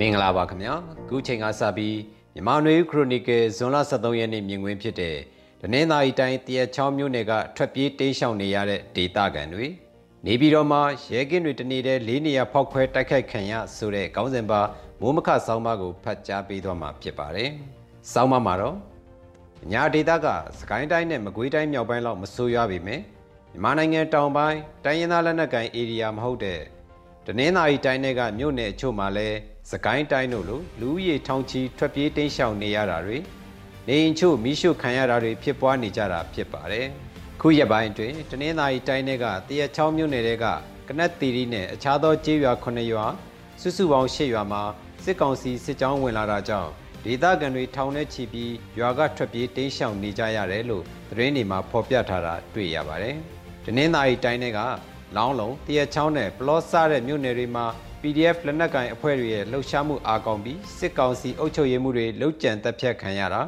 မင်္ဂလာပါခင်ဗျာခုချိန်ကစပြီးမြန်မာနွေခရိုနီကယ်ဇွန်လ23ရက်နေ့မြင်ကွင်းဖြစ်တဲ့ဒနင်္သာရီတိုင်းတရက်ချောင်းမြို့နယ်ကထွက်ပြေးတိမ်းရှောင်နေရတဲ့ဒေသခံတွေနေပြည်တော်မှာရဲကင်းတွေတနေတဲ့လေးနေရဖောက်ခွဲတိုက်ခိုက်ခံရဆိုတဲ့ခေါင်းစဉ်ပါမိုးမခဆောင်းပါကိုဖတ်ကြားပေးသွားမှာဖြစ်ပါတယ်။ဆောင်းပါမှာတော့ညာဒေသကစကိုင်းတိုင်းနဲ့မကွေးတိုင်းမြောက်ပိုင်းလောက်မဆိုးရွားပေမဲ့မြန်မာနိုင်ငံတောင်ပိုင်းတိုင်းရင်းသားလက်နက်ကိုင်ဧရိယာမဟုတ်တဲ့တနင်္သာရီတိုင်းတွေကမြို့နယ်အချို့မှာလည်း စကိုင်းတိုင်းတို့လိုလူဦးရေထောင်ချီထွက်ပြေးတိမ်းရှောင်နေရတာတွေနေအိမ်ချို့မိရှုခံရတာတွေဖြစ်ပွားနေကြတာဖြစ်ပါတယ်။ခုရက်ပိုင်းတွင်တနင်္သာရီတိုင်းတွေကတရက်ချောင်းမြို့နယ်တွေကကနက်တီရီနဲ့အခြားသောကျေးရွာ9ရွာစုစုပေါင်း10ရွာမှာစစ်ကောင်စီစစ်ကြောင်းဝင်လာတာကြောင့်ဒေသခံတွေထောင်ထဲချီပြီးရွာကထွက်ပြေးတိမ်းရှောင်နေကြရတယ်လို့သတင်းတွေမှာဖော်ပြထားတာတွေ့ရပါတယ်။တနင်္သာရီတိုင်းတွေက လောင်းလုံးတရက်ချောင်းနဲ့ပလော့ဆားတဲ့မြို့နယ်တွေမှာ PDF လက်နက်ကိုင်အဖွဲ့တွေရဲ့လှုပ်ရှားမှုအားကောင်းပြီးစစ်ကောင်စီအုပ်ချုပ်ရေးမှုတွေလှုပ်ကြံတက်ဖြတ်ခံရတာ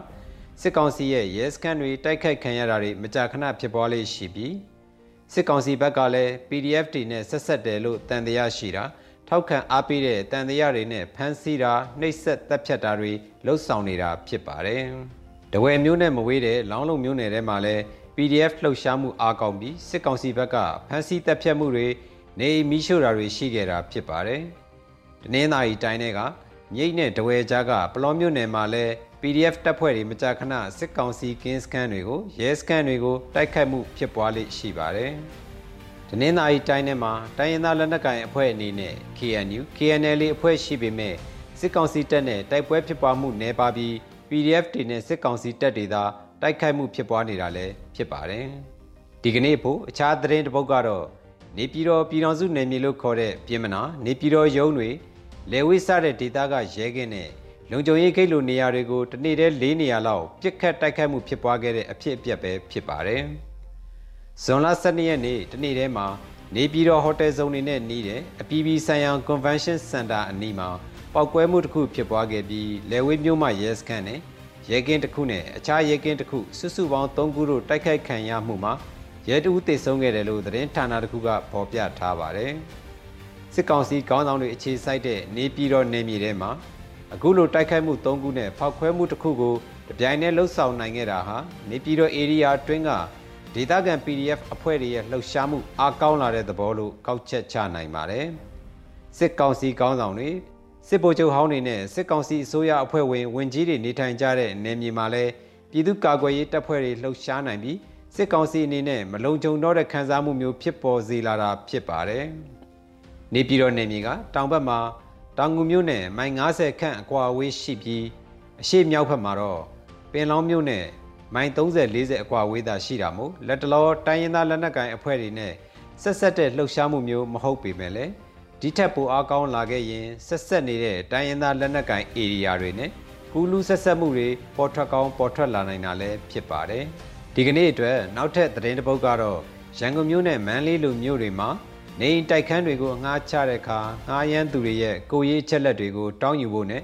စစ်ကောင်စီရဲ့ရဲစခန်းတွေတိုက်ခိုက်ခံရတာတွေမကြာခဏဖြစ်ပွားလေးရှိပြီးစစ်ကောင်စီဘက်ကလည်း PDF တွေနဲ့ဆက်ဆက်တယ်လို့တန်တရားရှိတာထောက်ခံအားပေးတဲ့တန်တရားတွေနဲ့ဖမ်းဆီးတာနှိပ်စက်တပ်ဖြတ်တာတွေလှုပ်ဆောင်နေတာဖြစ်ပါတယ်။တဝယ်မျိုးနဲ့မဝေးတဲ့လောင်းလုံးမျိုးနယ်ထဲမှာလည်း PDF လှုပ်ရှားမှုအားကောင်းပြီးစစ်ကောင်စီဘက်ကဖမ်းဆီးတပ်ဖြတ်မှုတွေနေမီးရှို့တာတွေရှိခဲ့တာဖြစ်ပါတယ်။တနင်္သာရီတိုင်းတွေကမြိတ်နဲ့တဝဲကြားကပလောမြို့နယ်မှာလည်း PDF တပ်ဖွဲ့တွေမကြာခဏစစ်ကောင်စီကင်းစခန်းတွေကိုရဲစခန်းတွေကိုတိုက်ခတ်မှုဖြစ်ပွားလိရှိပါတယ်။တနင်္သာရီတိုင်းထဲမှာတိုင်းရင်းသားလက်နက်ကိုင်အဖွဲ့အနေနဲ့ KNU, KNL အဖွဲ့ရှိပေမဲ့စစ်ကောင်စီတပ်နဲ့တိုက်ပွဲဖြစ်ပွားမှုနှဲပါပြီး PDF တွေနဲ့စစ်ကောင်စီတပ်တွေသာ တိုက်ခိုက်မှုဖြစ်ပွားနေတာလည်းဖြစ်ပါတယ်။ဒီကနေ့ဖို့အခြားသတင်းတစ်ပုဒ်ကတော့နေပြည်တော်ပြည်တော်စုနယ်မြေလို့ခေါ်တဲ့ပြည်မနာနေပြည်တော်ရုံးတွေလေဝိစတဲ့ဒေသကရဲကင်းနဲ့လုံခြုံရေးဂိတ်လိုနေရာတွေကိုတနေ့တည်း၄နေရာလောက်ပြစ်ခတ်တိုက်ခိုက်မှုဖြစ်ပွားခဲ့တဲ့အဖြစ်အပျက်ပဲဖြစ်ပါတယ်။ဇွန်လ12ရက်နေ့တနေ့တည်းမှာနေပြည်တော်ဟိုတယ်ဇုံတွေနဲ့နှီးတဲ့အပြည်ပြည်ဆိုင်ရာ Convention Center အနီးမှာပောက်ကွဲမှုတစ်ခုဖြစ်ပွားခဲ့ပြီးလေဝိမြို့မှရဲစခန်းနဲ့ ရဲကင်းတစ်ခုနဲ့အခြားရဲကင်းတစ်ခုစုစုပေါင်း၃ခုတို့တိုက်ခိုက်ခံရမှုမှာရဲတဦးသေဆုံးခဲ့တယ်လို့သတင်းဌာနတစ်ခုကဖော်ပြထားပါတယ်။စစ်ကောင်စီကောင်းဆောင်တွေအခြေစိုက်တဲ့နေပြည်တော်နယ်မြေထဲမှာအခုလိုတိုက်ခိုက်မှု၃ခုနဲ့ဖောက်ခွဲမှုတစ်ခုကိုတပြိုင်တည်းလှုပ်ဆောင်နိုင်ခဲ့တာဟာနေပြည်တော် area တွင်းကဒေသခံ PDF အဖွဲ့တွေရဲ့လှုပ်ရှားမှုအားကောင်းလာတဲ့သဘောလို့ကောက်ချက်ချနိုင်ပါတယ်။စစ်ကောင်စီကောင်းဆောင်တွေ စစ်ဗိုလ်ချုပ်ဟောင်းတွေနဲ့စစ်ကောင်စီအစိုးရအဖွဲ့ဝင်ဝင်ကြီးတွေနေထိုင်ကြတဲ့နယ်မြေမှာလည်းပြည်သူ့ကာကွယ်ရေးတပ်ဖွဲ့တွေလှုပ်ရှားနိုင်ပြီးစစ်ကောင်စီအနေနဲ့မလုံခြုံတော့တဲ့ခံစားမှုမျိုးဖြစ်ပေါ်စေလာတာဖြစ်ပါတယ်။နေပြည်တော်နယ်မြေကတောင်ဘက်မှာတောင်ငူမြို့နယ်မိုင်90ခန့်အကွာအဝေးရှိပြီးအရှိမြောက်ဘက်မှာတော့ပင်လောင်းမြို့နယ်မိုင်30 40အကွာအဝေးသာရှိတာမို့လက်တလောတိုင်းရင်းသားလက်နက်ကိုင်အဖွဲ့တွေနဲ့ဆက်ဆက်တဲ့လှုပ်ရှားမှုမျိုးမဟုတ်ပေမဲ့လည်း ဒီထက်ပိုအားကောင်းလာခဲ့ရင်ဆက်ဆက်နေတဲ့တိုင်းရင်းသားလက်နက်ကိုင်ဧရိယာတွေနဲ့ကူလူဆက်ဆက်မှုတွေပေါ်ထွက်ကောင်းပေါ်ထွက်လာနိုင်တာလည်းဖြစ်ပါတယ်။ဒီကနေ့အတွက်နောက်ထပ်သတင်းတစ်ပုဒ်ကတော့ရန်ကုန်မြို့နဲ့မန္တလေးလိုမြို့တွေမှာနေအိမ်တိုက်ခန်းတွေကိုအငှားချတဲ့အခါငှားရမ်းသူတွေရဲ့ကိုရေးချက်လက်တွေကိုတောင်းယူဖို့နဲ့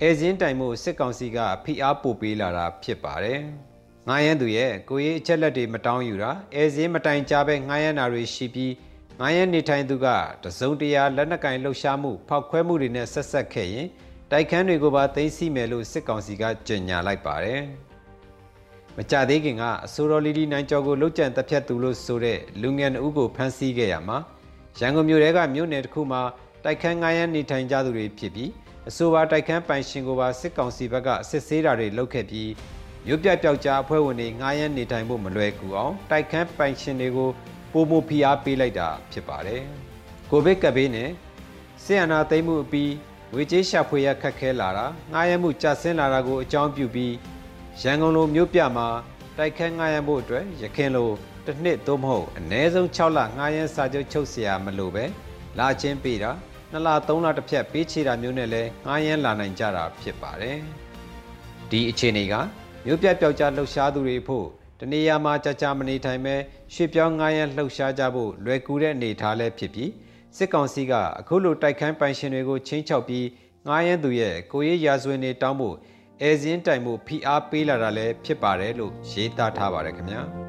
အဲဇင်းတိုင်မှုစစ်ကောင်စီကဖိအားပို့ပေးလာတာဖြစ်ပါတယ်။ငှားရမ်းသူရဲ့ကိုရေးအချက်လက်တွေမတောင်းယူတာအဲဇင်းမတိုင်ကြပဲငှားရမ်းတာတွေရှိပြီး ငိုင်းရနေထိုင်သူကတစုံတရာလက်နက်ကင်လှုပ်ရှားမှုဖောက်ခွဲမှုတွေနဲ့ဆက်ဆက်ခဲ့ရင်တိုက်ခန်းတွေကိုပါသိမ်းဆီးမယ်လို့စစ်ကောင်စီကကြေညာလိုက်ပါတယ်။မကြသေးခင်ကအဆိုတော်လီလီနိုင်ကျော်ကိုလှုပ်ကြံတပ်ဖြတ်သူလို့ဆိုတဲ့လူငယ်အုပ်ကိုဖမ်းဆီးခဲ့ရမှာရန်ကုန်မြို့ထဲကမြို့နယ်တစ်ခုမှာတိုက်ခန်းငိုင်းရနေထိုင်ကြသူတွေဖြစ်ပြီးအဆိုပါတိုက်ခန်းပိုင်ရှင်ကိုပါစစ်ကောင်စီဘက်ကစစ်ဆေးတာတွေလုပ်ခဲ့ပြီးမြို့ပြပျောက်ကြားအဖွဲ့ဝင်တွေငားရမ်းနေထိုင်ဖို့မလွယ်ကူအောင်တိုက်ခန်းပိုင်ရှင်တွေကို ပိုမိုဖိအားပေးလိုက်တာဖြစ်ပါတယ်။ကိုဗစ်ကပ်ဘေးနဲ့ဆီယနာသိမ်းမှုအပြီးငွေကြေးရှာဖွေရခက်ခဲလာတာငှားရမ်းမှုကျဆင်းလာတာကိုအကြောင်းပြုပြီးရန်ကုန်လိုမြို့ပြမှာတိုက်ခန်းငှားရမ်းဖို့အတွက်ရခင်လိုတစ်နှစ်သို့မဟုတ်အနည်းဆုံး6လငှားရမ်းစာချုပ်ချုပ်เสียမလို့ပဲလာချင်းပေးတာ2လ3လတစ်ဖြတ်ပေးချေတာမျိုးနဲ့လည်းငှားရမ်းလာနိုင်ကြတာဖြစ်ပါတယ်။ဒီအခြေအနေကမြို့ပြပျောက်ကြားလှုပ်ရှားသူတွေဖို့ တနေရာမှာကြာကြာမနေထိုင်ပဲရွှေပြောင်းငားရန်လှုပ်ရှားကြဖို့လွယ်ကူတဲ့အနေအထားလည်းဖြစ်ပြီးစစ်ကောင်စီကအခုလိုတိုက်ခန်းပိုင်ရှင်တွေကိုချင်းချောက်ပြီးငားရန်သူရဲ့ကိုရေးရာဇဝင်တွေတောင်းဖို့အဲဇင်းတိုင်မှုဖိအားပေးလာတာလည်းဖြစ်ပါတယ်လို့ရေးသားထားပါတယ်ခင်ဗျာ။